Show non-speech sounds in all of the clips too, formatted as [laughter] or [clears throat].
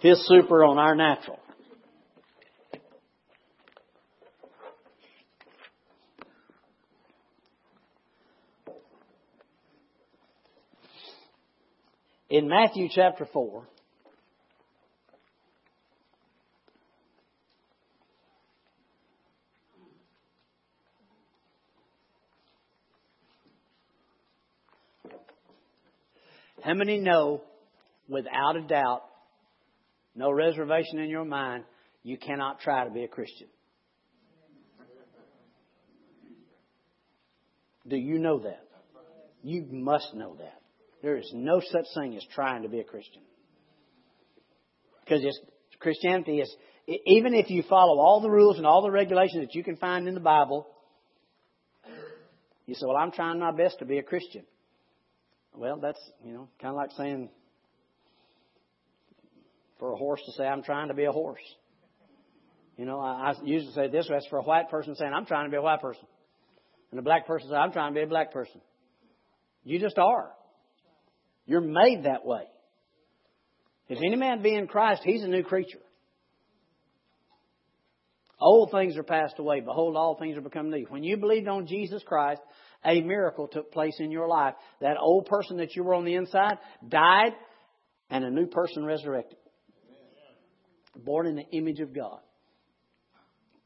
His super on our natural. In Matthew chapter 4, How many know, without a doubt, no reservation in your mind, you cannot try to be a Christian? Do you know that? You must know that. There is no such thing as trying to be a Christian. Because Christianity is, even if you follow all the rules and all the regulations that you can find in the Bible, you say, well, I'm trying my best to be a Christian. Well, that's, you know, kind of like saying for a horse to say, I'm trying to be a horse. You know, I, I usually say this way, that's for a white person saying, I'm trying to be a white person. And a black person says, I'm trying to be a black person. You just are. You're made that way. If any man be in Christ, he's a new creature. Old things are passed away. Behold, all things are become new. When you believed on Jesus Christ, a miracle took place in your life. That old person that you were on the inside died, and a new person resurrected. Born in the image of God.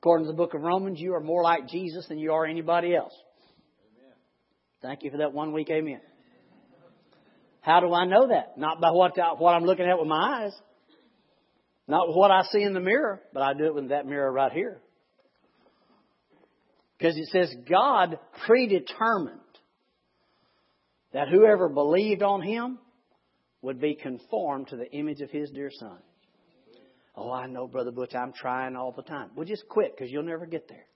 According to the book of Romans, you are more like Jesus than you are anybody else. Thank you for that one week amen. How do I know that? Not by what, what I'm looking at with my eyes. Not what I see in the mirror, but I do it with that mirror right here. Because it says God predetermined that whoever believed on him would be conformed to the image of his dear son. Oh, I know, Brother Butch, I'm trying all the time. Well, just quit because you'll never get there.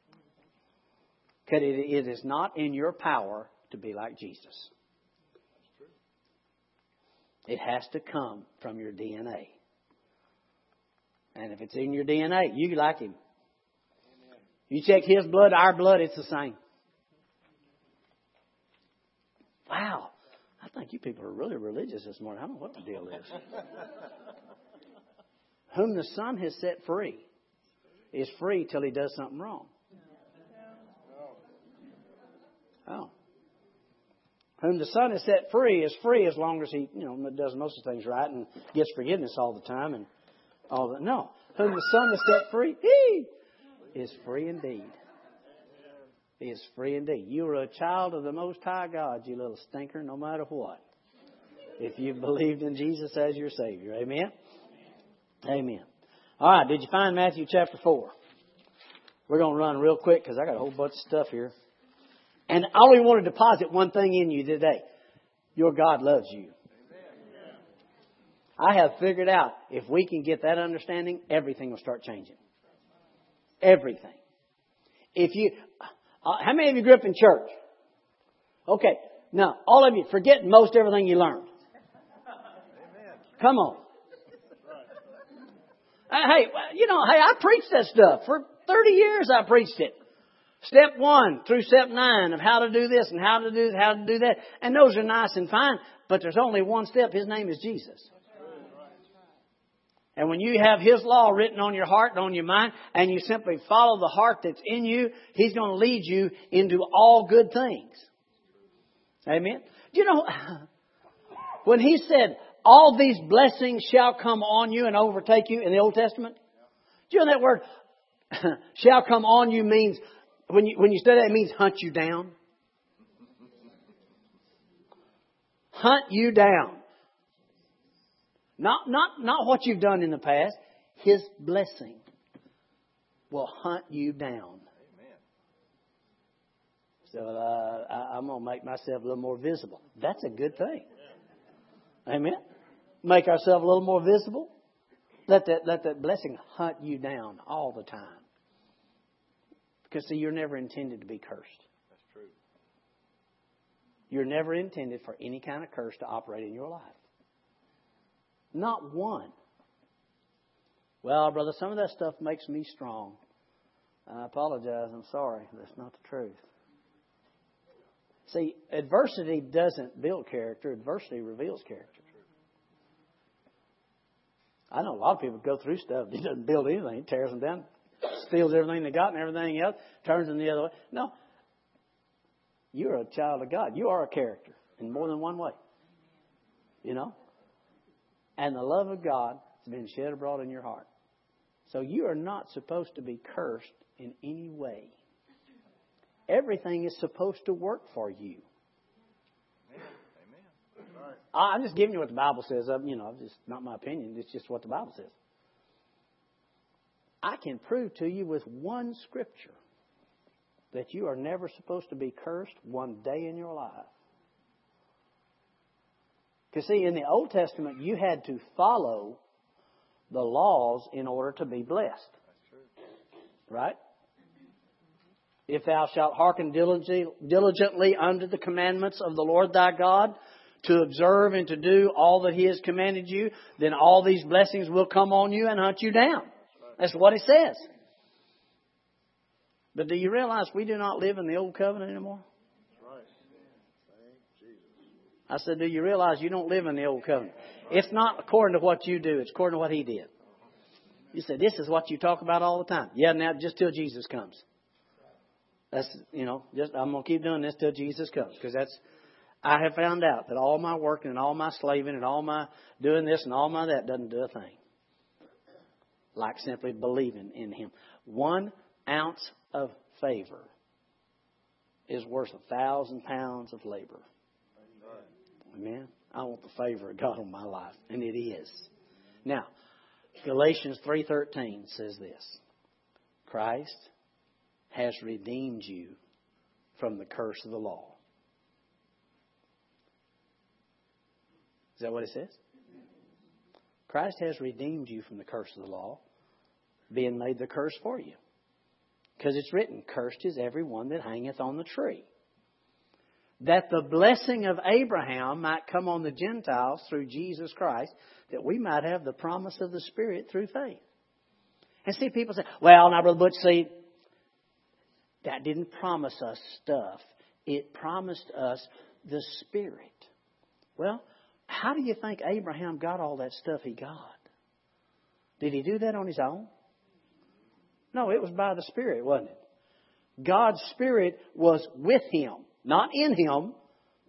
Because it is not in your power to be like Jesus. It has to come from your DNA. And if it's in your DNA, you like him. You check his blood, our blood, it's the same. Wow. I think you people are really religious this morning. I don't know what the deal is. [laughs] Whom the Son has set free is free till he does something wrong. Oh. oh. Whom the Son has set free is free as long as he, you know, does most of the things right and gets forgiveness all the time and all that. No. Whom the Son has set free, he is free indeed. He is free indeed. You are a child of the Most High God, you little stinker, no matter what. If you've believed in Jesus as your Savior. Amen? Amen. All right, did you find Matthew chapter 4? We're going to run real quick because I got a whole bunch of stuff here. And I only want to deposit one thing in you today. Your God loves you. I have figured out if we can get that understanding, everything will start changing. Everything. If you, uh, how many of you grew up in church? Okay. Now, all of you, forget most everything you learned. Come on. Uh, hey, you know, hey, I preached that stuff. For 30 years I preached it. Step one through step nine of how to do this and how to do how to do that. And those are nice and fine, but there's only one step. His name is Jesus. And when you have His law written on your heart and on your mind, and you simply follow the heart that's in you, He's going to lead you into all good things. Amen. Do you know, [laughs] when He said, all these blessings shall come on you and overtake you in the Old Testament, do you know that word, [laughs] shall come on you means, when you, when you study that, it means hunt you down. Hunt you down. Not, not, not what you've done in the past. His blessing will hunt you down. So uh, I, I'm going to make myself a little more visible. That's a good thing. Amen. Make ourselves a little more visible. Let that let that blessing hunt you down all the time. Because see, you're never intended to be cursed. That's true. You're never intended for any kind of curse to operate in your life. Not one. Well, brother, some of that stuff makes me strong. I apologize. I'm sorry. That's not the truth. See, adversity doesn't build character, adversity reveals character. I know a lot of people go through stuff. [laughs] He doesn't build anything. Tears them down, steals everything they got and everything else, turns them the other way. No. You're a child of God. You are a character in more than one way. You know? And the love of God has been shed abroad in your heart. So you are not supposed to be cursed in any way. Everything is supposed to work for you. I'm just giving you what the Bible says. You know, it's not my opinion. It's just what the Bible says. I can prove to you with one scripture that you are never supposed to be cursed one day in your life. Because, see, in the Old Testament, you had to follow the laws in order to be blessed. Right? If thou shalt hearken diligently unto the commandments of the Lord thy God, to observe and to do all that He has commanded you, then all these blessings will come on you and hunt you down. That's what it says. But do you realize we do not live in the old covenant anymore? I said, do you realize you don't live in the old covenant? It's not according to what you do, it's according to what He did. You said, this is what you talk about all the time. Yeah, now just till Jesus comes. That's, you know, just, I'm going to keep doing this till Jesus comes because that's, I have found out that all my working and all my slaving and all my doing this and all my that doesn't do a thing. Like simply believing in Him. One ounce of favor is worth a thousand pounds of labor. Amen. I want the favor of God on my life, and it is. Now, Galatians 3:13 says this. Christ has redeemed you from the curse of the law. Is that what it says? Christ has redeemed you from the curse of the law, being made the curse for you. Because it's written, Cursed is every one that hangeth on the tree. That the blessing of Abraham might come on the Gentiles through Jesus Christ, that we might have the promise of the Spirit through faith. And see, people say, well, now, Brother Butch, see, that didn't promise us stuff. It promised us the Spirit. Well, how do you think Abraham got all that stuff he got? Did he do that on his own? No, it was by the Spirit, wasn't it? God's Spirit was with him. Not in him,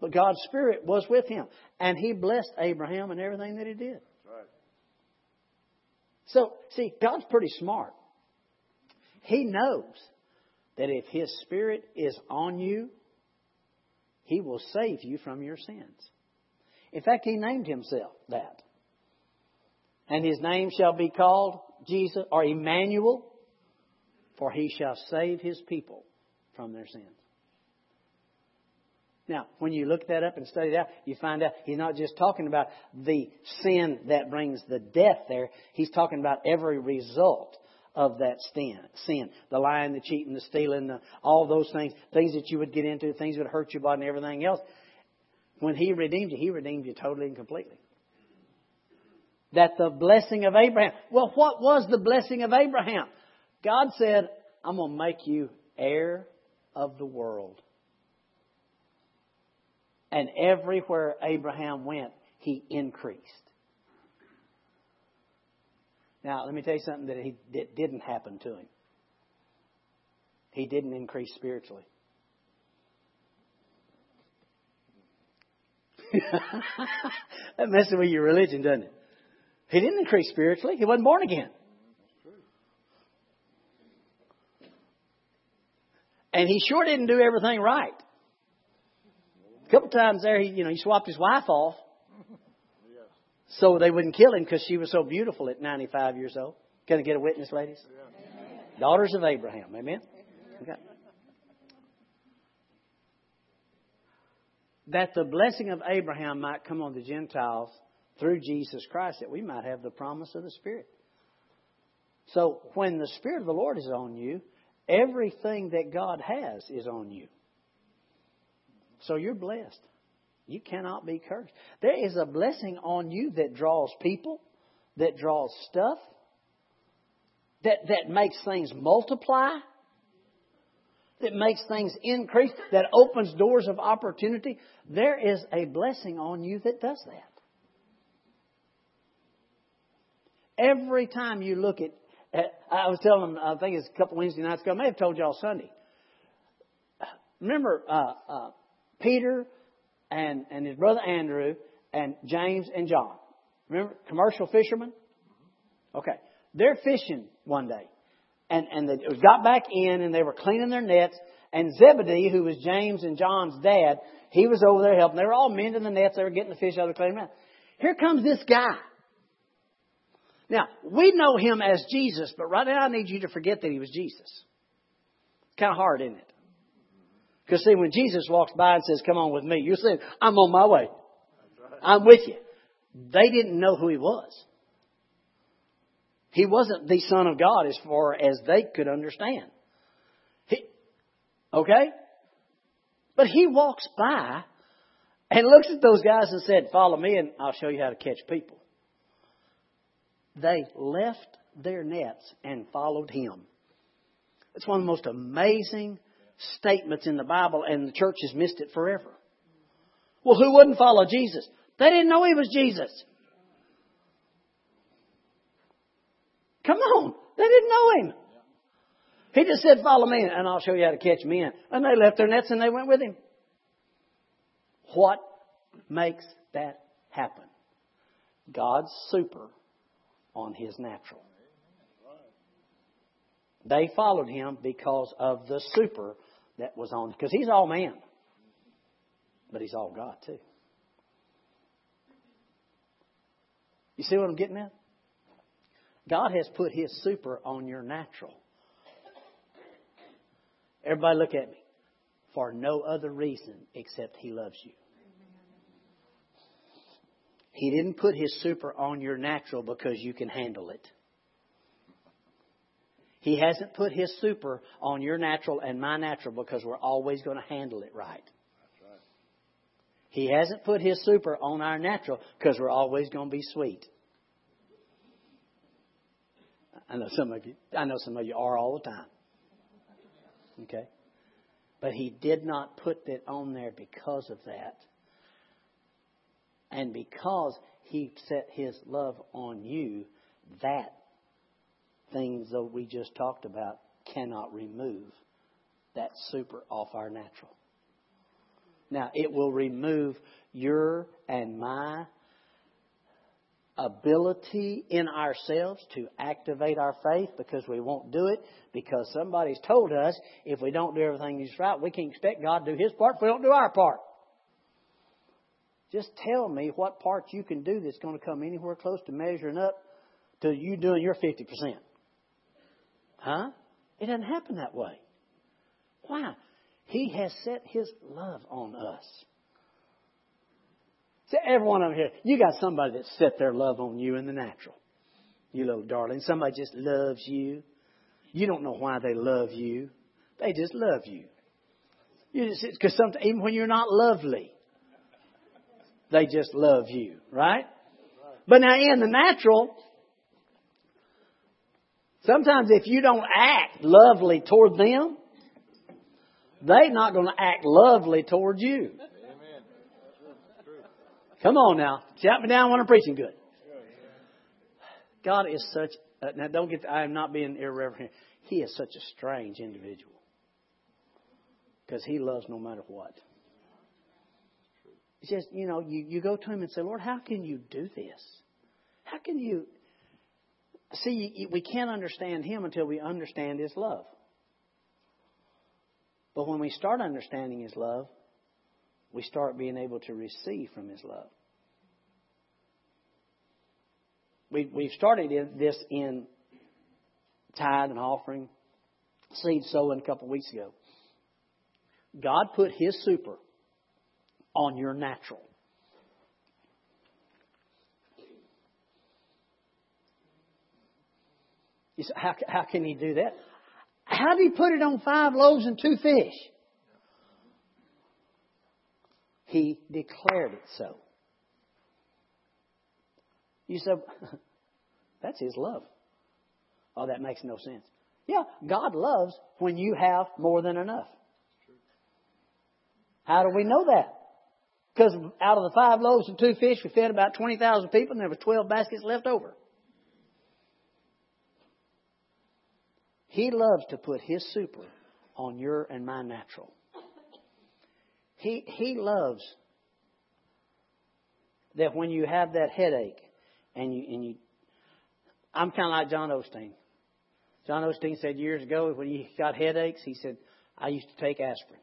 but God's Spirit was with him. And he blessed Abraham and everything that he did. Right. So, see, God's pretty smart. He knows that if his Spirit is on you, he will save you from your sins. In fact, he named himself that. And his name shall be called Jesus or Emmanuel, for he shall save his people from their sins. Now, when you look that up and study out, you find out he's not just talking about the sin that brings the death there. He's talking about every result of that sin. Sin. The lying, the cheating, the stealing, the, all those things. Things that you would get into, things that would hurt your body and everything else. When He redeemed you, He redeemed you totally and completely. That the blessing of Abraham. Well, what was the blessing of Abraham? God said, I'm going to make you heir of the world. And everywhere Abraham went, he increased. Now, let me tell you something that, he, that didn't happen to him. He didn't increase spiritually. That messes with your religion, doesn't it? He didn't increase spiritually. He wasn't born again. And he sure didn't do everything right. A couple times there, he, you know, he swapped his wife off so they wouldn't kill him because she was so beautiful at 95 years old. Can I get a witness, ladies? Daughters of Abraham. Amen? Okay. That the blessing of Abraham might come on the Gentiles through Jesus Christ, that we might have the promise of the Spirit. So when the Spirit of the Lord is on you, everything that God has is on you. So you're blessed. You cannot be cursed. There is a blessing on you that draws people, that draws stuff, that, that makes things multiply that makes things increase, that opens doors of opportunity. There is a blessing on you that does that. every time you look at, I was telling them, I think it's a couple Wednesday nights ago, I may have told y'all Sunday. Remember, uh, uh, Peter and, and his brother Andrew and James and John. Remember, commercial fishermen? Okay. They're fishing one day. And, and they got back in and they were cleaning their nets. And Zebedee, who was James and John's dad, he was over there helping. They were all mending the nets. They were getting the fish out of the cleaning net. Here comes this guy. Now, we know him as Jesus, but right now I need you to forget that he was Jesus. It's kind of hard, isn't it? Because see, when Jesus walks by and says, come on with me, you're saying, I'm on my way. I'm with you. They didn't know who he was. He wasn't the Son of God as far as they could understand. He, okay? But he walks by and looks at those guys and said, Follow me and I'll show you how to catch people. They left their nets and followed him. It's one of the most amazing statements in the Bible, and the church has missed it forever. Well, who wouldn't follow Jesus? They didn't know he was Jesus. Come on. They didn't know him. He just said, Follow me, and I'll show you how to catch men. And they left their nets and they went with him. What makes that happen? God's super on his natural. They followed him because of the super that was on, because he's all man, but he's all God too. You see what I'm getting at? God has put His super on your natural. Everybody look at me. For no other reason except He loves you. He didn't put His super on your natural because you can handle it. He hasn't put His super on your natural and my natural because we're always going to handle it right. He hasn't put His super on our natural because we're always going to be sweet. I know some of you. I know some of you are all the time. Okay, but He did not put that on there because of that, and because He set His love on you. That things that we just talked about cannot remove that super off our natural. Now, it will remove your and my ability in ourselves to activate our faith because we won't do it because somebody's told us if we don't do everything he's right, we can't expect God to do His part if we don't do our part. Just tell me what part you can do that's going to come anywhere close to measuring up to you doing your 50%. Huh? It doesn't happen that way. Why? He has set His love on us. See, every one of them here, you got somebody that set their love on you in the natural. You little darling. Somebody just loves you. You don't know why they love you. They just love you. You just because even when you're not lovely, they just love you, right? But now in the natural, sometimes if you don't act lovely toward them, they're not going to act lovely toward you. Come on now. Shout me down when I'm preaching good. God is such, uh, now don't get, I am not being irreverent. He is such a strange individual. Because he loves no matter what. It's just, you know, you, you go to him and say, Lord, how can you do this? How can you. See, we can't understand him until we understand his love. But when we start understanding his love, we start being able to receive from His love. We, we've started this in tithe and offering, seed sowing a couple of weeks ago. God put His super on your natural. You say, how, how can He do that? How did He put it on five loaves and two fish? He declared it so. You said, [laughs] that's His love. Oh, that makes no sense. Yeah, God loves when you have more than enough. How do we know that? Because out of the five loaves and two fish, we fed about 20,000 people and there were 12 baskets left over. He loves to put His super on your and my natural. He, he loves that when you have that headache and you, and you I'm kind of like John Osteen. John Osteen said years ago when he got headaches, he said, I used to take aspirin.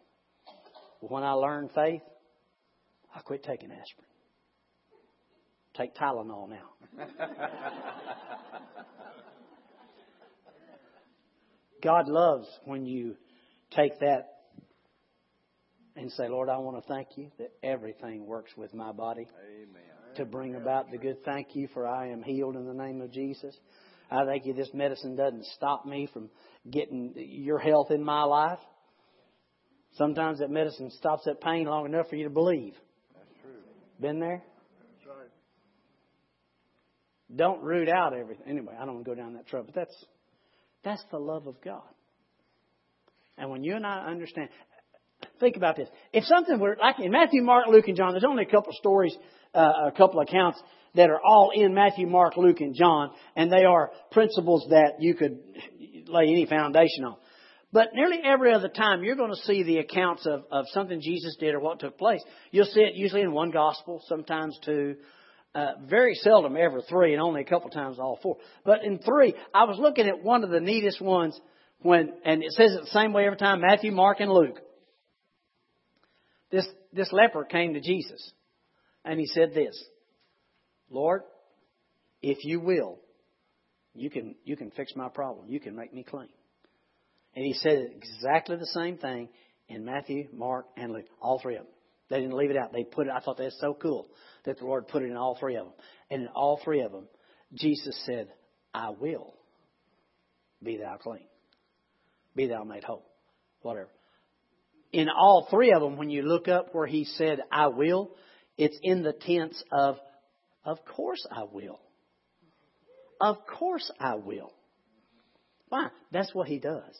But when I learned faith, I quit taking aspirin. Take Tylenol now. [laughs] God loves when you take that and say, Lord, I want to thank you that everything works with my body Amen. to bring about the good thank you for I am healed in the name of Jesus. I thank you this medicine doesn't stop me from getting your health in my life. Sometimes that medicine stops that pain long enough for you to believe. That's true. Been there? That's right. Don't root out everything. Anyway, I don't want to go down that trail, but that's that's the love of God. And when you and I understand, think about this. If something were like in Matthew, Mark, Luke, and John, there's only a couple stories, uh, a couple of accounts that are all in Matthew, Mark, Luke, and John, and they are principles that you could lay any foundation on. But nearly every other time you're going to see the accounts of, of something Jesus did or what took place. You'll see it usually in one gospel, sometimes two, uh, very seldom ever three, and only a couple times all four. But in three, I was looking at one of the neatest ones when, and it says it the same way every time, Matthew, Mark, and Luke. This, this leper came to Jesus, and he said this, Lord, if you will, you can, you can fix my problem. You can make me clean. And he said exactly the same thing in Matthew, Mark, and Luke. All three of them. They didn't leave it out. They put it, I thought that's so cool that the Lord put it in all three of them. And in all three of them, Jesus said, I will be thou clean. Be thou made whole. Whatever. In all three of them, when you look up where he said, I will, it's in the tense of, of course I will. Of course I will. Why? That's what he does.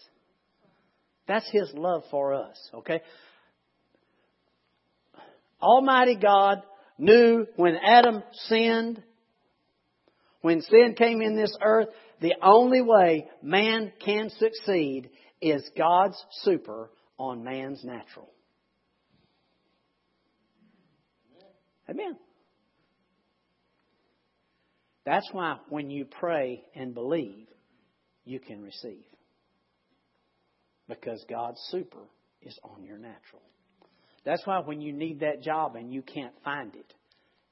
That's his love for us, okay? Almighty God knew when Adam sinned, when sin came in this earth, the only way man can succeed is God's super on man's natural. Amen. That's why when you pray and believe, you can receive. Because God's super is on your natural. That's why when you need that job and you can't find it,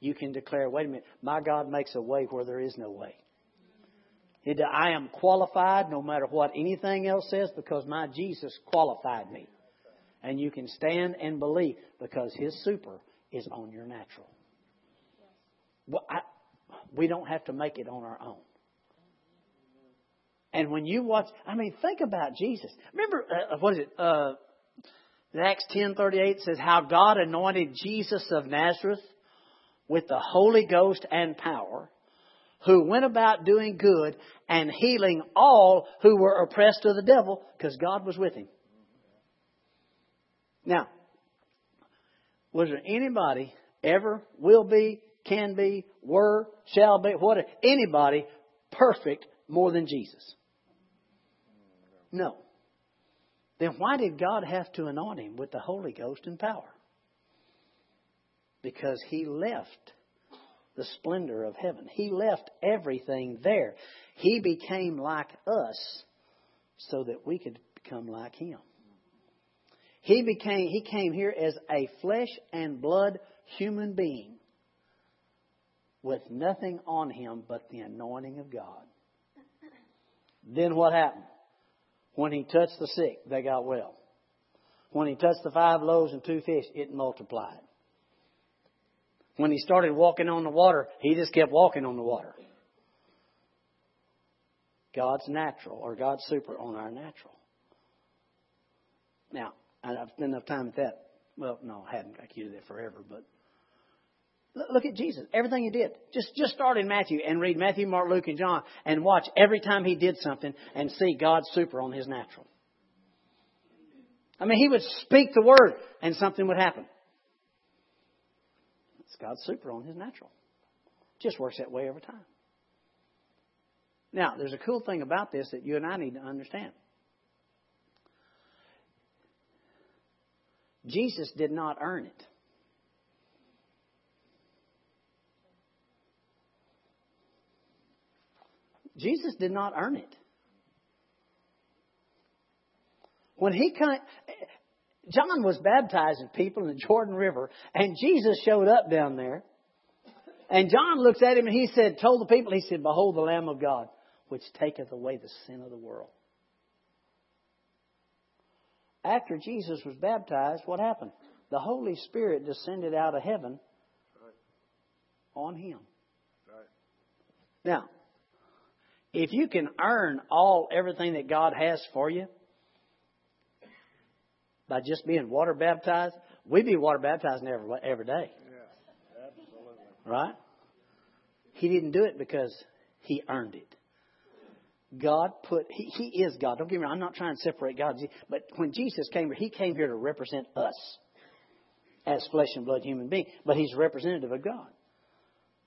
you can declare, wait a minute, my God makes a way where there is no way. I am qualified no matter what anything else says because my Jesus qualified me. And you can stand and believe because His super is on your natural. Well, I, we don't have to make it on our own. And when you watch, I mean, think about Jesus. Remember, uh, what is it? Uh, Acts ten thirty eight says how God anointed Jesus of Nazareth with the Holy Ghost and power, who went about doing good and healing all who were oppressed of the devil, because God was with him. Now, was there anybody ever will be, can be, were, shall be, what anybody perfect more than Jesus? No. Then why did God have to anoint him with the Holy Ghost and power? Because he left the splendor of heaven. He left everything there. He became like us so that we could become like him. He became he came here as a flesh and blood human being with nothing on him but the anointing of God. Then what happened? When he touched the sick, they got well. When he touched the five loaves and two fish, it multiplied. When he started walking on the water, he just kept walking on the water. God's natural, or God's super on our natural. Now, I've spent enough time at that. Well, no, I hadn't. I could do that forever, but Look at Jesus. Everything he did. Just just start in Matthew and read Matthew, Mark, Luke, and John and watch every time he did something and see God's super on his natural. I mean, he would speak the word and something would happen. It's God's super on his natural. Just works that way every time. Now, there's a cool thing about this that you and I need to understand. Jesus did not earn it. Jesus did not earn it. When he come, John was baptizing people in the Jordan River, and Jesus showed up down there. And John looks at him and he said, told the people, he said, Behold the Lamb of God, which taketh away the sin of the world. After Jesus was baptized, what happened? The Holy Spirit descended out of heaven on him. Now, if you can earn all everything that God has for you by just being water baptized, we'd be water baptized every every day. Yeah, absolutely. Right? He didn't do it because he earned it. God put, he, he is God. Don't get me wrong, I'm not trying to separate God. But when Jesus came here, he came here to represent us as flesh and blood human being. But he's representative of God.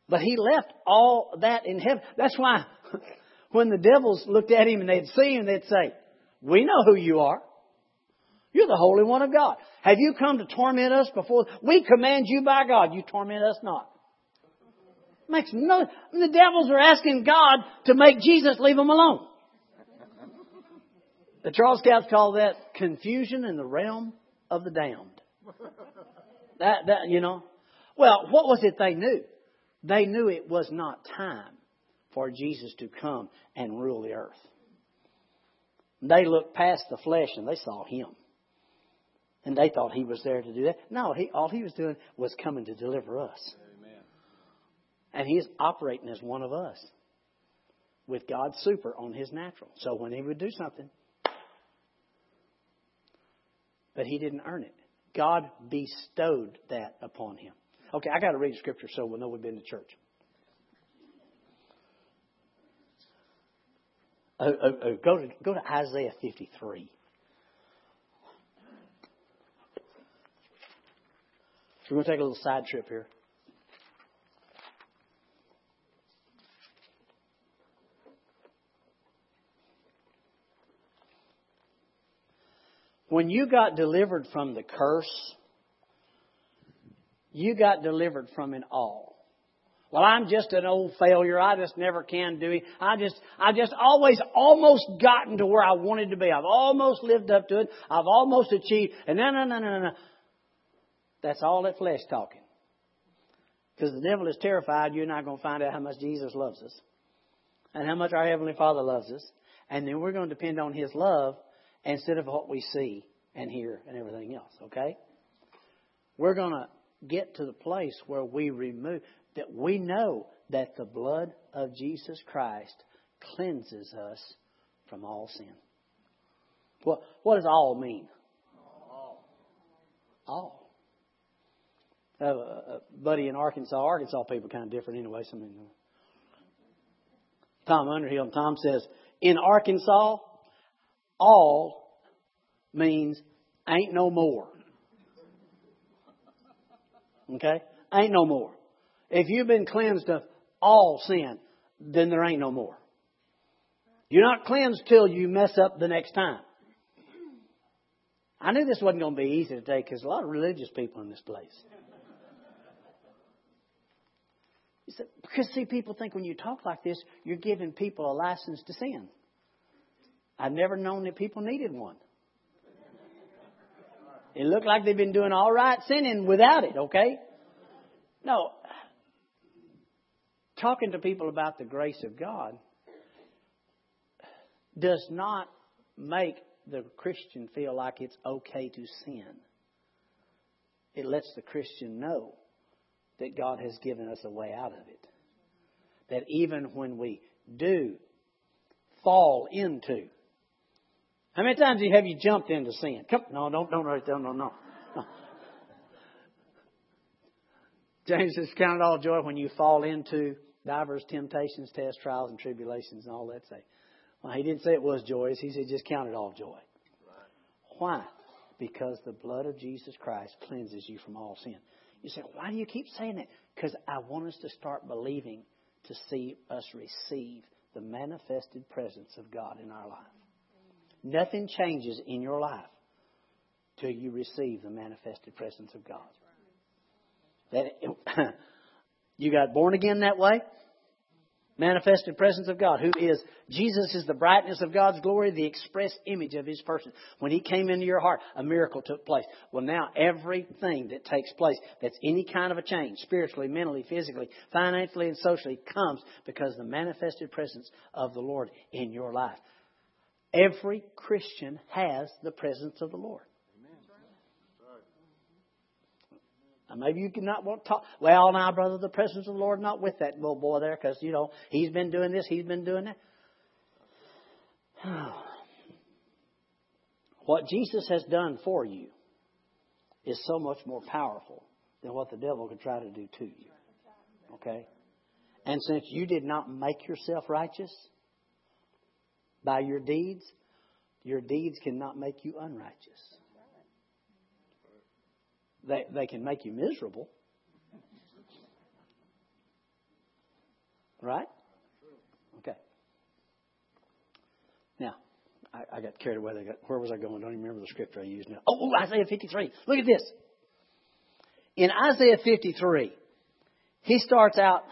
But he left all that in heaven. That's why [laughs] when the devils looked at him and they'd see him, they'd say, We know who you are. You're the Holy One of God. Have you come to torment us before? We command you by God. You torment us not. Makes no, the devils are asking God to make Jesus leave them alone. The Charles Scouts call that confusion in the realm of the damned. That, that, you know. Well, what was it they knew? They knew it was not time for Jesus to come and rule the earth. They looked past the flesh and they saw him. And they thought he was there to do that. No, he, all he was doing was coming to deliver us. And he's operating as one of us with God's super on his natural. So when he would do something, but he didn't earn it. God bestowed that upon him. Okay, I got to read scripture so we'll know we've been to church. Oh, oh, oh, go to go to Isaiah 53. We're going to take a little side trip here. When you got delivered from the curse, you got delivered from it all. Well, I'm just an old failure. I just never can do it. I just, I just always almost gotten to where I wanted to be. I've almost lived up to it. I've almost achieved. And no, no, no, no, no. That's all that flesh talking. Because the devil is terrified you're not going to find out how much Jesus loves us and how much our Heavenly Father loves us. And then we're going to depend on His love instead of what we see and hear and everything else, okay? We're going to get to the place where we remove, that we know that the blood of Jesus Christ cleanses us from all sin. What, what does all mean? All. I have a, buddy in Arkansas. Arkansas people kind of different anyway. Some of them. Tom Underhill. Tom says, in Arkansas, all means ain't no more. Okay? Ain't no more. If you've been cleansed of all sin, then there ain't no more. You're not cleansed till you mess up the next time. I knew this wasn't going to be easy today because a lot of religious people in this place. Because, see, people think when you talk like this, you're giving people a license to sin. I've never known that people needed one. It looked like they've been doing all right sinning without it, okay? No. Talking to people about the grace of God does not make the Christian feel like it's okay to sin. It lets the Christian know that God has given us a way out of it. That even when we do fall into, how many times have you jumped into sin? Come, no, don't, don't write down, no, no, no. [laughs] James says, count it all joy when you fall into divers temptations, tests, trials, and tribulations, and all that. Say, well, he didn't say it was joyous. He said just count it all joy. Why? Because the blood of Jesus Christ cleanses you from all sin. You say, why do you keep saying that? Because I want us to start believing to see us receive the manifested presence of God in our life. Nothing changes in your life till you receive the manifested presence of God. That [clears throat] you got born again that way. Manifested presence of God, who is Jesus is the brightness of God's glory, the express image of His person. When He came into your heart, a miracle took place. Well, now everything that takes place that's any kind of a change, spiritually, mentally, physically, financially, and socially, comes because the manifested presence of the Lord in your life. Every Christian has the presence of the Lord. Maybe you cannot want to talk. Well, now, brother, the presence of the Lord not with that little boy there because, you know, he's been doing this, he's been doing that. [sighs] what Jesus has done for you is so much more powerful than what the devil could try to do to you. Okay? And since you did not make yourself righteous by your deeds, your deeds cannot make you unrighteous. They, they can make you miserable. Right? Okay. Now, I, I got carried away. Got, where was I going? I don't even remember the scripture I used now. Oh, oh, Isaiah 53. Look at this. In Isaiah 53, he starts out.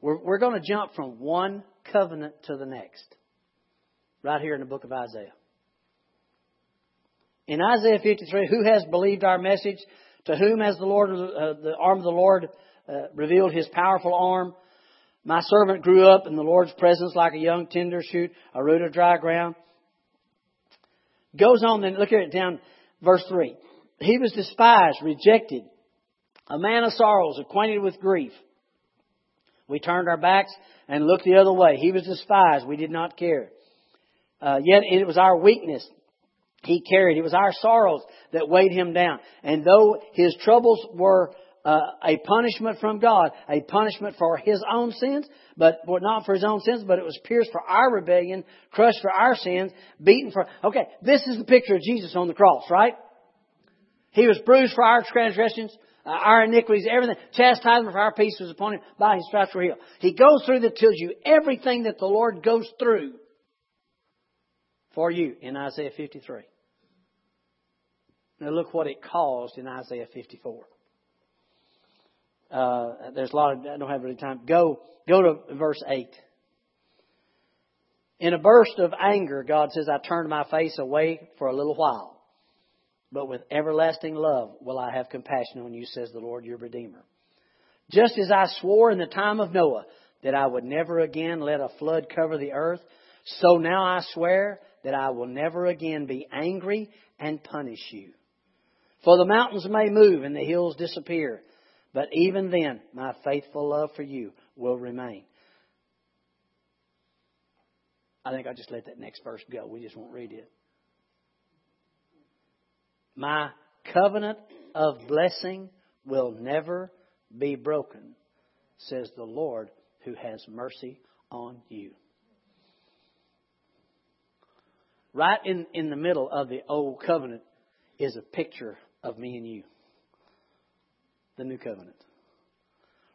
We're, we're going to jump from one covenant to the next. Right here in the book of Isaiah. In Isaiah 53, who has believed our message? To whom has the Lord, uh, the arm of the Lord, uh, revealed His powerful arm? My servant grew up in the Lord's presence like a young tender shoot, a root of dry ground. Goes on then, look at it down, verse 3. He was despised, rejected, a man of sorrows, acquainted with grief. We turned our backs and looked the other way. He was despised. We did not care. Uh, yet it was our weakness he carried. It was our sorrows that weighed him down. And though his troubles were uh, a punishment from God, a punishment for his own sins, but well, not for his own sins, but it was pierced for our rebellion, crushed for our sins, beaten for. Okay, this is the picture of Jesus on the cross, right? He was bruised for our transgressions, uh, our iniquities, everything. Chastisement for our peace was upon him. By his stripes we're healed. He goes through that tells you everything that the Lord goes through for you in Isaiah 53. Now look what it caused in Isaiah 54. Uh, there's a lot of, I don't have any time. Go, go to verse 8. In a burst of anger, God says, I turned my face away for a little while. But with everlasting love will I have compassion on you, says the Lord your Redeemer. Just as I swore in the time of Noah that I would never again let a flood cover the earth, so now I swear that I will never again be angry and punish you. For the mountains may move and the hills disappear, but even then my faithful love for you will remain. I think I'll just let that next verse go. We just won't read it. My covenant of blessing will never be broken, says the Lord who has mercy on you. Right in, in the middle of the old covenant is a picture of me and you. The new covenant.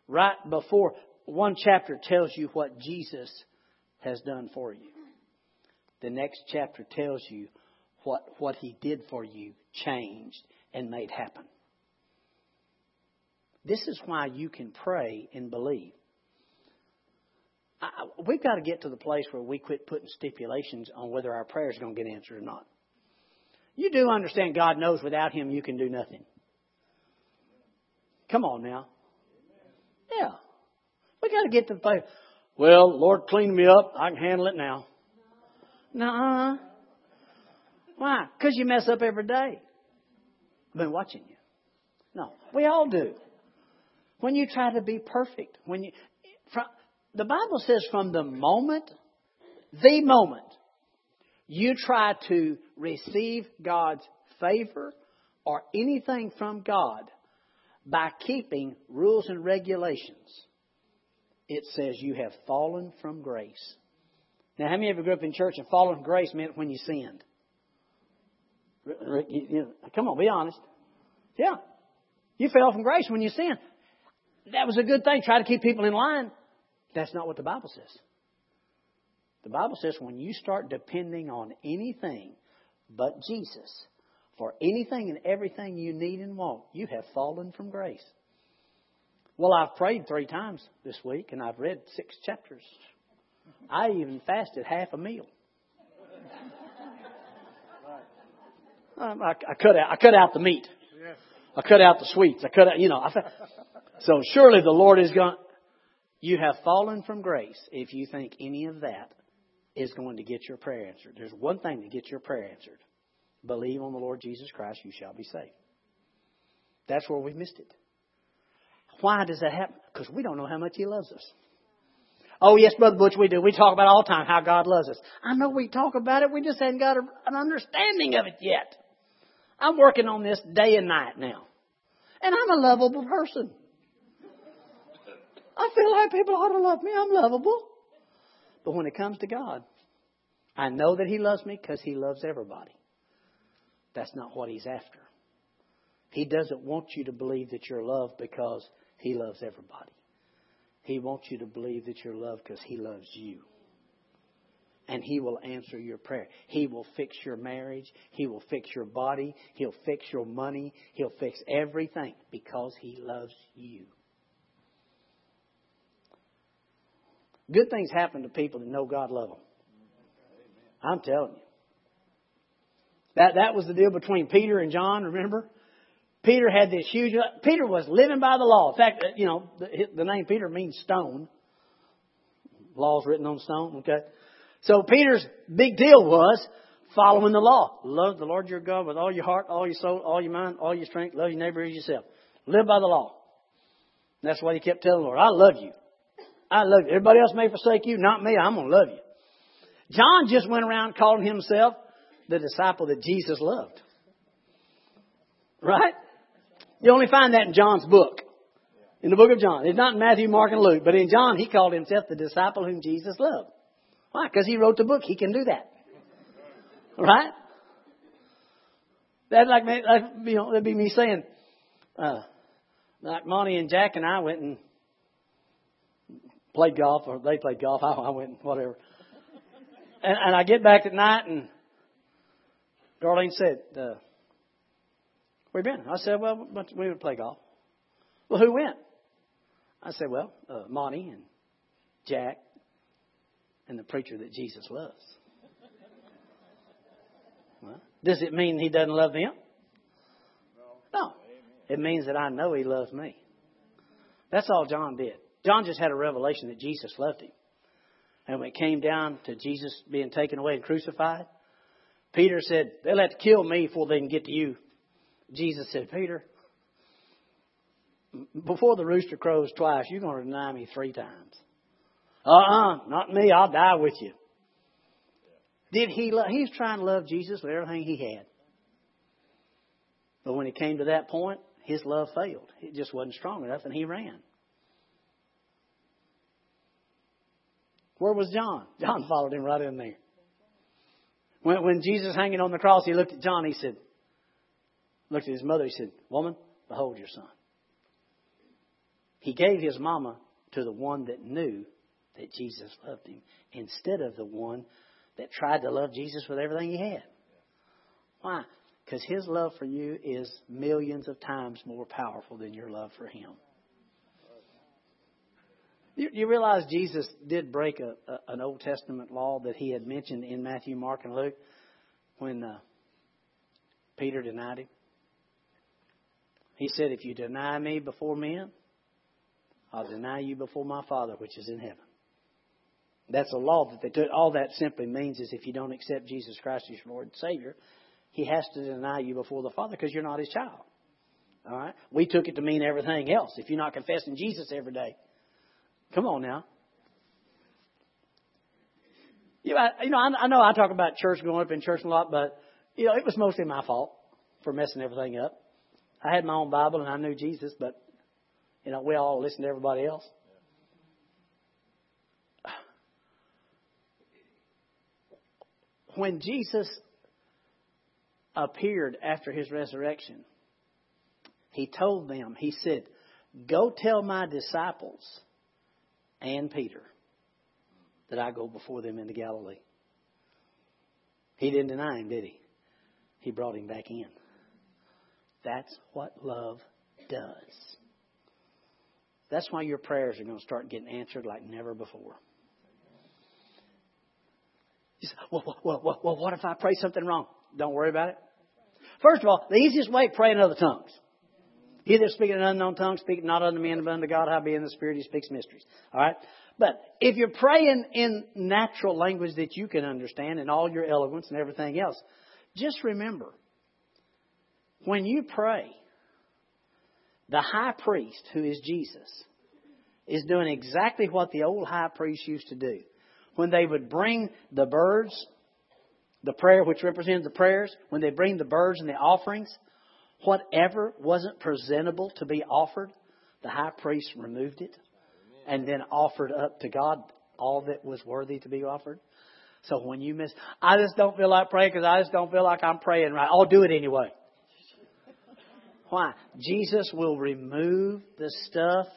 Right before one chapter tells you what Jesus has done for you. The next chapter tells you what, what he did for you changed and made happen. This is why you can pray and believe. I, we've got to get to the place where we quit putting stipulations on whether our prayers are going to get answered or not. You do understand God knows without Him you can do nothing. Come on now. Yeah. We got to get to the place. Well, Lord, clean me up. I can handle it now. Nuh-uh. Why? Because you mess up every day. I've been watching you. No, we all do. When you try to be perfect, when you, from, the Bible says from the moment, the moment you try to receive God's favor or anything from God by keeping rules and regulations, it says you have fallen from grace. Now, how many of you grew up in church and fallen from grace meant when you sinned? Come on, be honest. Yeah. You fell from grace when you sinned. That was a good thing. Try to keep people in line. That's not what the Bible says. The Bible says when you start depending on anything but Jesus. For anything and everything you need and want, you have fallen from grace. Well, I've prayed three times this week and I've read six chapters. I even fasted half a meal. Um, I, I cut out I cut out the meat. I cut out the sweets. I cut out you know. I, so surely the Lord is going. You have fallen from grace if you think any of that is going to get your prayer answered. There's one thing to get your prayer answered. Believe on the Lord Jesus Christ, you shall be saved. That's where we missed it. Why does that happen? Because we don't know how much He loves us. Oh, yes, Brother Butch, we do. We talk about all the time how God loves us. I know we talk about it. We just haven't got a, an understanding of it yet. I'm working on this day and night now. And I'm a lovable person. I feel like people ought to love me. I'm lovable. But when it comes to God, I know that He loves me because He loves everybody. That's not what He's after. He doesn't want you to believe that you're loved because He loves everybody. He wants you to believe that you're loved because He loves you and He will answer your prayer. He will fix your marriage. He will fix your body. He'll fix your money. He'll fix everything because He loves you. Good things happen to people that know God love them. I'm telling you. That, that was the deal between Peter and John, remember? Peter had this huge, Peter was living by the law. In fact, uh, you know, the, the name Peter means stone. Law's written on stone, okay? So Peter's big deal was following the law. Love the Lord your God with all your heart, all your soul, all your mind, all your strength. Love your neighbor as yourself. Live by the law. And that's why he kept telling the Lord, I love you. I love you. Everybody else may forsake you, not me. I'm going to love you. John just went around calling himself the disciple that Jesus loved. Right? You only find that in John's book. In the book of John. It's not in Matthew, Mark, and Luke, but in John he called himself the disciple whom Jesus loved. Why? Because he wrote the book. He can do that. Right? Like, like you know, that'd be me saying, uh, like Monty and Jack and I went and played golf, or they played golf. [laughs] I, I went and whatever. And, and I get back at night, and Darlene said, uh, "Where you been?" I said, "Well, we would play golf." Well, who went? I said, "Well, uh, Monty and Jack and the preacher that Jesus loves. Well, does it mean he doesn't love them? No. It means that I know he loves me. That's all John did. John just had a revelation that Jesus loved him. And when it came down to Jesus being taken away and crucified, Peter said, They'll have to kill me before they can get to you. Jesus said, Peter, before the rooster crows twice, you're going to deny me three times. Uh-uh, not me. I'll die with you. Did he love, he's trying to love Jesus with everything he had. But when it came to that point, his love failed. It just wasn't strong enough and he ran. Where was John? [laughs] John followed him right in there. When, when Jesus hanging on the cross, he looked at John, he said, looked at his mother, he said, Woman, behold your son. He gave his mama to the one that knew that Jesus loved him instead of the one that tried to love Jesus with everything he had. Why? Because his love for you is millions of times more powerful than your love for him. You, you realize Jesus did break a, a, an Old Testament law that he had mentioned in Matthew, Mark, and Luke when uh, Peter denied him? He said, If you deny me before men, I'll deny you before my Father which is in heaven. That's a law that they took. All that simply means is if you don't accept Jesus Christ as your Lord and Savior, He has to deny you before the Father because you're not His child. All right? We took it to mean everything else. If you're not confessing Jesus every day, come on now. You know, I, you know, I know I talk about church growing up in church a lot, but you know, it was mostly my fault for messing everything up. I had my own Bible and I knew Jesus, but you know, we all listened to everybody else. When Jesus appeared after his resurrection, he told them, he said, Go tell my disciples and Peter that I go before them into Galilee. He didn't deny him, did he? he brought him back in. That's what love does. That's why your prayers are going to start getting answered like never before. You say, well, well, well, well, what if I pray something wrong? Don't worry about it. First of all, the easiest way, to pray in other tongues. He that speaketh in an unknown tongues, speak not unto men, but unto God, how be in the Spirit, he speaks mysteries. All right? But if you're praying in natural language that you can understand and all your eloquence and everything else, just remember, when you pray, the high priest, who is Jesus, is doing exactly what the old high priest used to do. When they would bring the birds, the prayer which represented the prayers, when they bring the birds and the offerings, whatever wasn't presentable to be offered, the high priest removed it and then offered up to God all that was worthy to be offered. So when you miss, I just don't feel like praying because I just don't feel like I'm praying right. I'll do it anyway. Why? Jesus will remove the stuff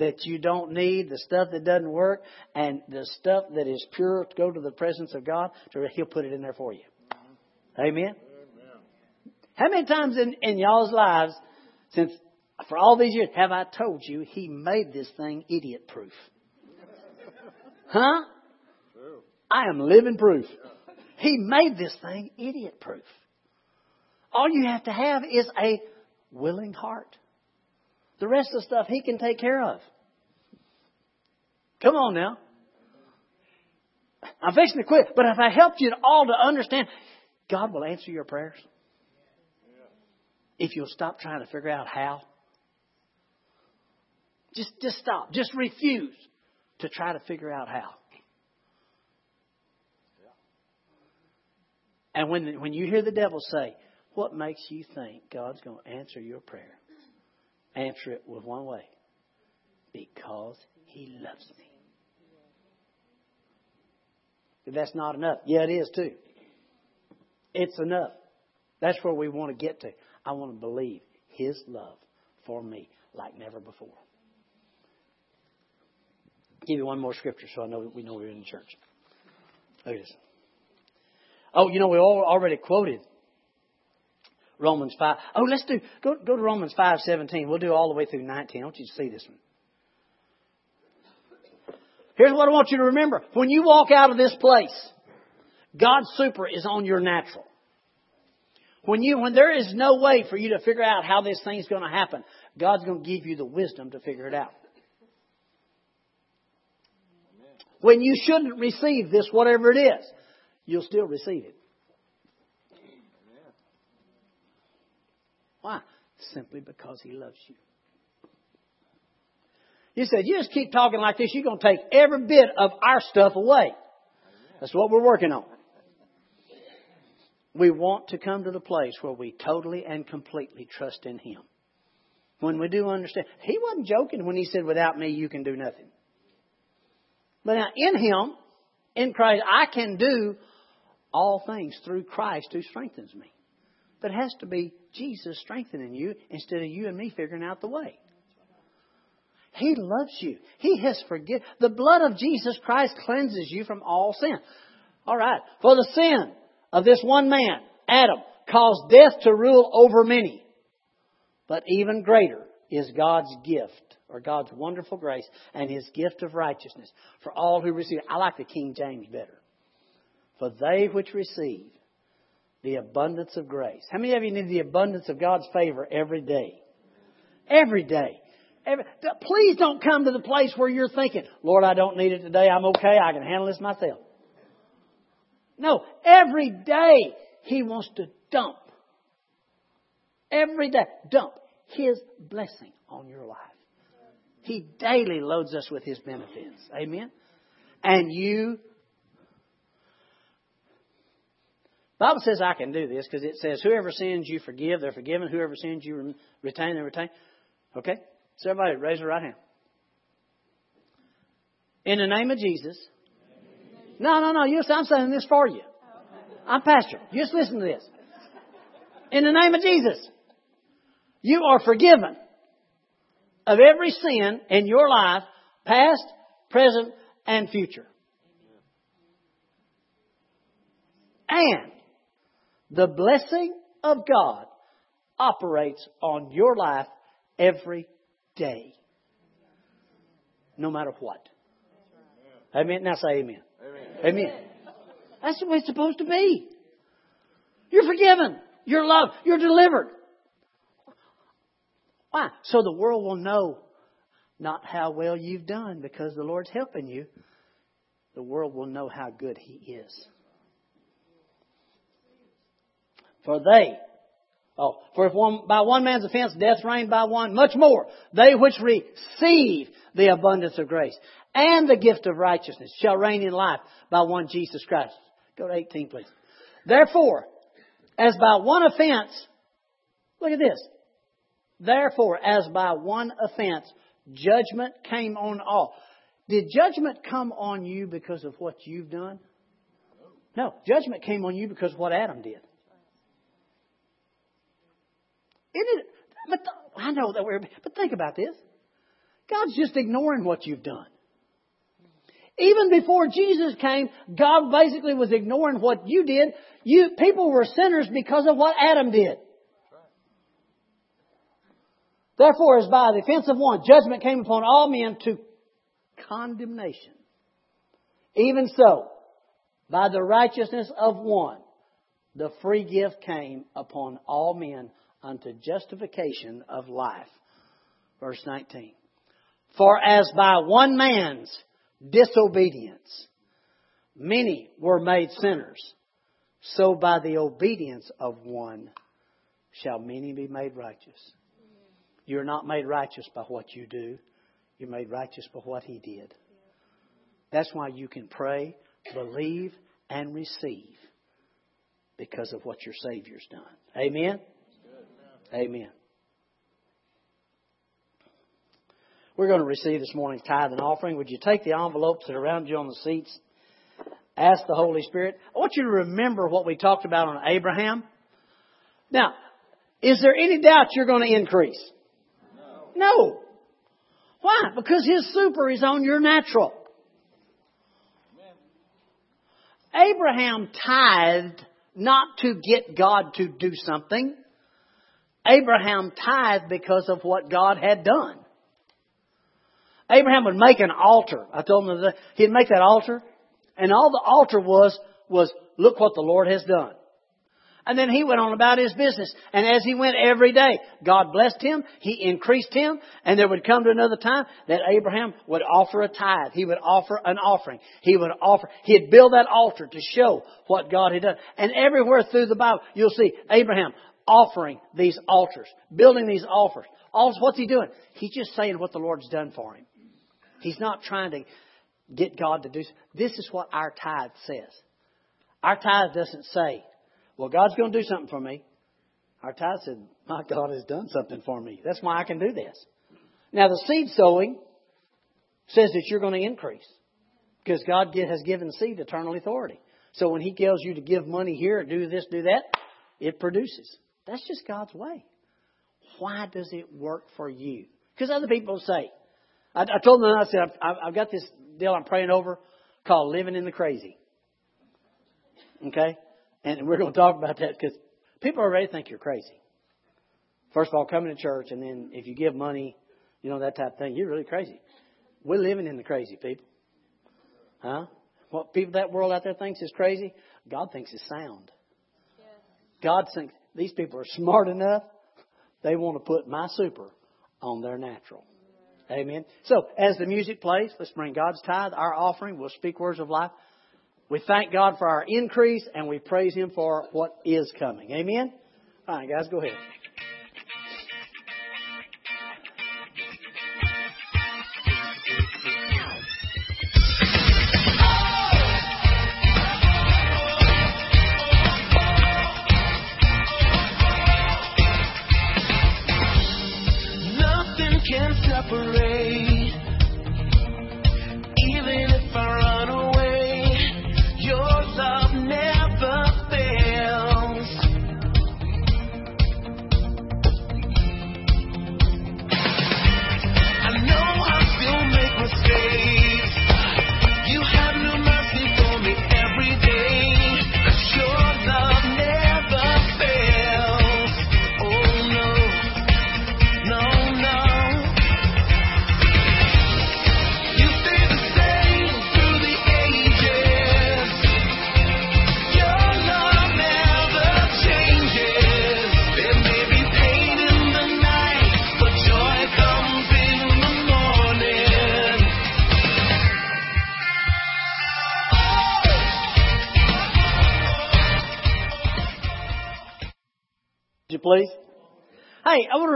that you don't need, the stuff that doesn't work, and the stuff that is pure to go to the presence of God, He'll put it in there for you. Amen? How many times in, in y'all's lives, since for all these years, have I told you He made this thing idiot proof? [laughs] Huh? I am living proof. He made this thing idiot proof. All you have to have is a willing heart. The rest of the stuff He can take care of. Come on now. I'm fixing to quit, but if I helped you all to understand, God will answer your prayers. If you'll stop trying to figure out how. Just, just stop. Just refuse to try to figure out how. And when, when you hear the devil say, What makes you think God's going to answer your prayer? Answer it with one way because He loves me. If that's not enough, yeah, it is too. It's enough. That's where we want to get to. I want to believe His love for me like never before. Give you one more scripture so I know we know we're in the church. Look at this. Oh, you know, we all already quoted Romans 5. Oh, let's do, go, go to Romans 5 17. We'll do all the way through 19. I want you to see this one. Here's what I want you to remember. When you walk out of this place, God's super is on your natural. When you, when there is no way for you to figure out how this thing's going to happen, God's going to give you the wisdom to figure it out. When you shouldn't receive this, whatever it is, you'll still receive it. Why? Simply because He loves you. He said, you just keep talking like this, you're going to take every bit of our stuff away. That's what we're working on. We want to come to the place where we totally and completely trust in Him. When we do understand, He wasn't joking when He said, without me, you can do nothing. But now, in Him, in Christ, I can do all things through Christ who strengthens me. But it has to be Jesus strengthening you instead of you and me figuring out the way. He loves you. He has forgiven. The blood of Jesus Christ cleanses you from all sin. All right. For the sin of this one man, Adam, caused death to rule over many. But even greater is God's gift, or God's wonderful grace, and His gift of righteousness for all who receive. I like the King James better. For they which receive the abundance of grace. How many of you need the abundance of God's favor every day? Every day. Every, please don't come to the place where you're thinking, Lord, I don't need it today. I'm okay. I can handle this myself. No, every day He wants to dump. Every day, dump His blessing on your life. He daily loads us with His benefits. Amen? And you Bible says I can do this because it says, whoever sins you forgive, they're forgiven. Whoever sins you retain, they retain. Okay? So everybody raise your right hand. In the name of Jesus. No, no, no. I'm saying this for you. I'm pastor. Just listen to this. In the name of Jesus. You are forgiven of every sin in your life, past, present, and future. And The blessing of God operates on your life every day. No matter what. Amen. Now say amen. Amen. amen. That's the way it's supposed to be. You're forgiven. You're loved. You're delivered. Why? So the world will know not how well you've done because the Lord's helping you. The world will know how good He is. For they, oh, for if one, by one man's offense death reigned by one, much more, they which receive the abundance of grace and the gift of righteousness shall reign in life by one Jesus Christ. Go to 18, please. Therefore, as by one offense, look at this. Therefore, as by one offense, judgment came on all. Did judgment come on you because of what you've done? No, judgment came on you because of what Adam did. It is, but I know that we're, but think about this. God's just ignoring what you've done. Even before Jesus came, God basically was ignoring what you did. You, people were sinners because of what Adam did. Therefore, as by the offense of one, judgment came upon all men to condemnation. Even so, by the righteousness of one, the free gift came upon all men unto justification of life. Verse 19. For as by one man's disobedience many were made sinners, so by the obedience of one shall many be made righteous. You're not made righteous by what you do. You're made righteous by what He did. That's why you can pray, believe, and receive because of what your Savior's done. Amen? Amen. We're going to receive this morning's tithe and offering. Would you take the envelopes that are around you on the seats? Ask the Holy Spirit. I want you to remember what we talked about on Abraham. Now, is there any doubt you're going to increase? No. no. Why? Because his super is on your natural. Abraham tithed not to get God to do something. Abraham tithed because of what God had done. Abraham would make an altar. I told him that he'd make that altar, and all the altar was was look what the Lord has done. And then he went on about his business. And as he went every day, God blessed him, he increased him, and there would come to another time that Abraham would offer a tithe. He would offer an offering. He would offer, he'd build that altar to show what God had done. And everywhere through the Bible, you'll see Abraham offering these altars, building these altars. what's he doing? He's just saying what the Lord's done for him. He's not trying to get God to do. This is what our tithe says. Our tithe doesn't say, "Well, God's going to do something for me." Our tithe says, "My God has done something for me. That's why I can do this." Now, the seed sowing says that you're going to increase because God has given seed eternal authority. So when He tells you to give money here, do this, do that, it produces. That's just God's way. Why does it work for you? Because other people say, I, I told them, I said, I've, I've got this deal I'm praying over called living in the crazy. Okay? And we're going to talk about that because people already think you're crazy. First of all, coming to church, and then if you give money, you know, that type of thing, you're really crazy. We're living in the crazy, people. Huh? What people that world out there thinks is crazy, God thinks is sound. God thinks these people are smart enough, they want to put my super on their natural. Amen. So, as the music plays, let's bring God's tithe, our offering. We'll speak words of life. We thank God for our increase and we praise Him for what is coming. Amen. All right, guys, go ahead.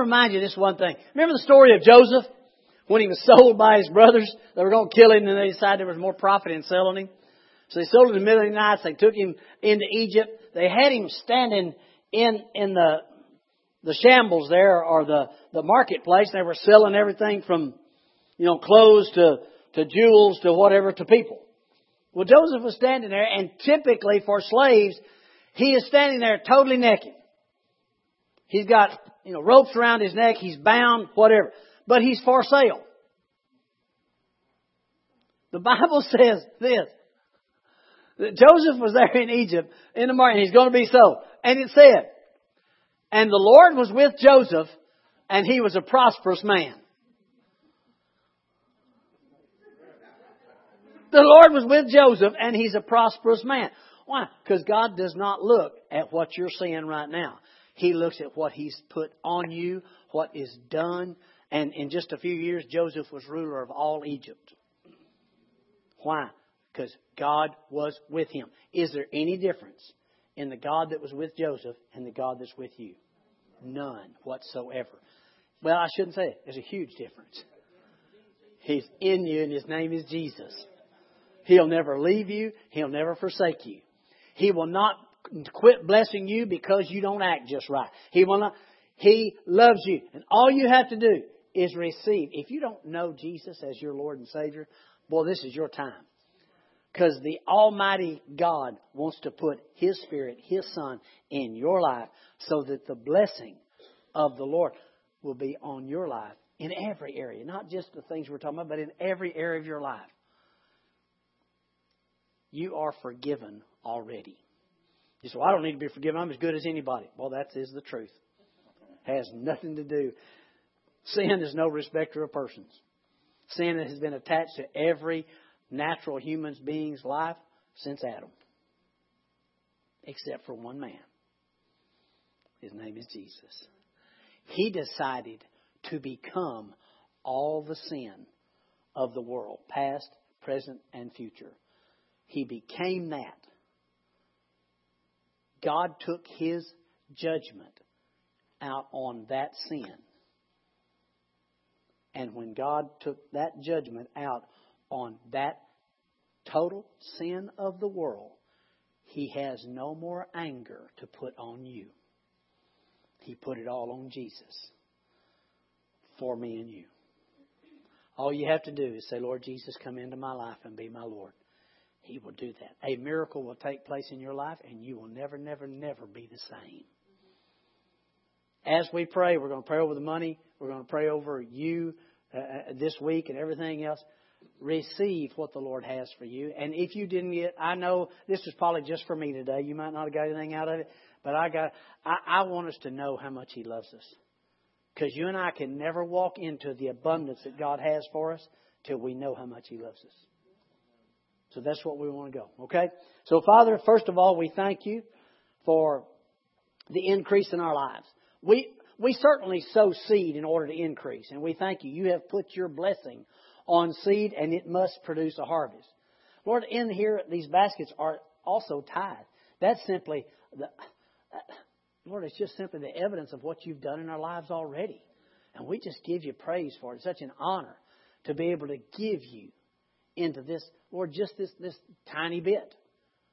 Remind you this one thing. Remember the story of Joseph? When he was [laughs] sold by his brothers, they were going to kill him and they decided there was more profit in selling him. So they sold him in the night. They took him into Egypt. They had him standing in, in the, the shambles there or the, the marketplace. They were selling everything from, you know, clothes to, to jewels to whatever to people. Well, Joseph was standing there and typically for slaves, he is standing there totally naked. He's got, you know, ropes around his neck. He's bound, whatever. But he's for sale. The Bible [laughs] says this. That Joseph was there in Egypt in the morning. he's going to be sold. And it said, and the Lord was with Joseph and he was a prosperous man. The Lord was with Joseph and he's a prosperous man. Why? Because God does not look at what you're seeing right now. He looks at what He's put on you, what is done. And in just a few years, Joseph was ruler of all Egypt. Why? Because God was with him. Is there any difference in the God that was with Joseph and the God that's with you? None whatsoever. Well, I shouldn't say it. There's a huge difference. He's in you, and His name is Jesus. He'll never leave you. He'll never forsake you. He will not quit blessing you because you don't act just right. He will not. He loves you. And all you have to do is receive. If you don't know Jesus as your Lord and Savior, boy, this is your time. Because the Almighty God wants to put His Spirit, His Son, in your life so that the blessing of the Lord will be on your life in every area. Not just the things we're talking about, but in every area of your life. You are forgiven already. You say, well, I don't need to be forgiven. I'm as good as anybody. Well, that is the truth. Has nothing to do. Sin is no respecter of persons. Sin has been attached to every natural human being's life since Adam, except for one man. His name is Jesus. He decided to become all the sin of the world, past, present, and future. He became that God took His judgment out on that sin. And when God took that judgment out on that total sin of the world, He has no more anger to put on you. He put it all on Jesus for me and you. All you have to do is say, Lord Jesus, come into my life and be my Lord. He will do that. A miracle will take place in your life, and you will never, never, never be the same. As we pray, we're going to pray over the money. We're going to pray over you uh, uh, this week and everything else. Receive what the Lord has for you. And if you didn't get, I know this is probably just for me today. You might not have got anything out of it, but I got. I, I want us to know how much He loves us, because you and I can never walk into the abundance that God has for us till we know how much He loves us. So that's what we want to go. Okay? So, Father, first of all, we thank you for the increase in our lives. We, we certainly sow seed in order to increase, and we thank you. You have put your blessing on seed, and it must produce a harvest. Lord, in here, these baskets are also tithe. That's simply the, Lord, it's just simply the evidence of what you've done in our lives already. And we just give you praise for it. It's such an honor to be able to give you into this, Lord, just this, this tiny bit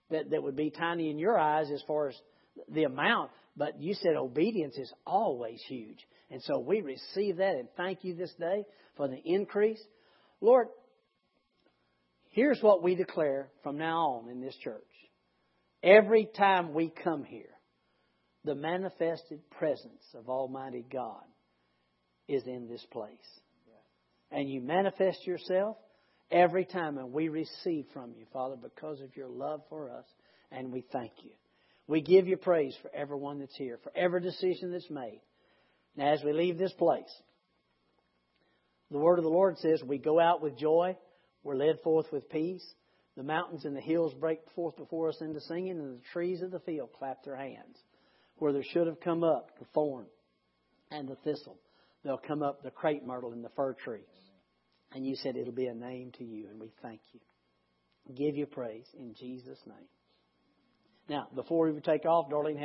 that, that would be tiny in your eyes as far as the amount. But you said obedience is always huge. And so we receive that and thank you this day for the increase. Lord, here's what we declare from now on in this church. Every time we come here, the manifested presence of Almighty God is in this place. And you manifest yourself every time, and we receive from you, Father, because of your love for us, and we thank you. We give you praise for everyone that's here, for every decision that's made. Now, as we leave this place, the word of the Lord says we go out with joy, we're led forth with peace. The mountains and the hills break forth before us into singing, and the trees of the field clap their hands. Where there should have come up the thorn and the thistle, they'll come up the crepe myrtle and the fir tree. And you said it'll be a name to you, and we thank you. Give you praise in Jesus' name. Now, before we take off, Darlene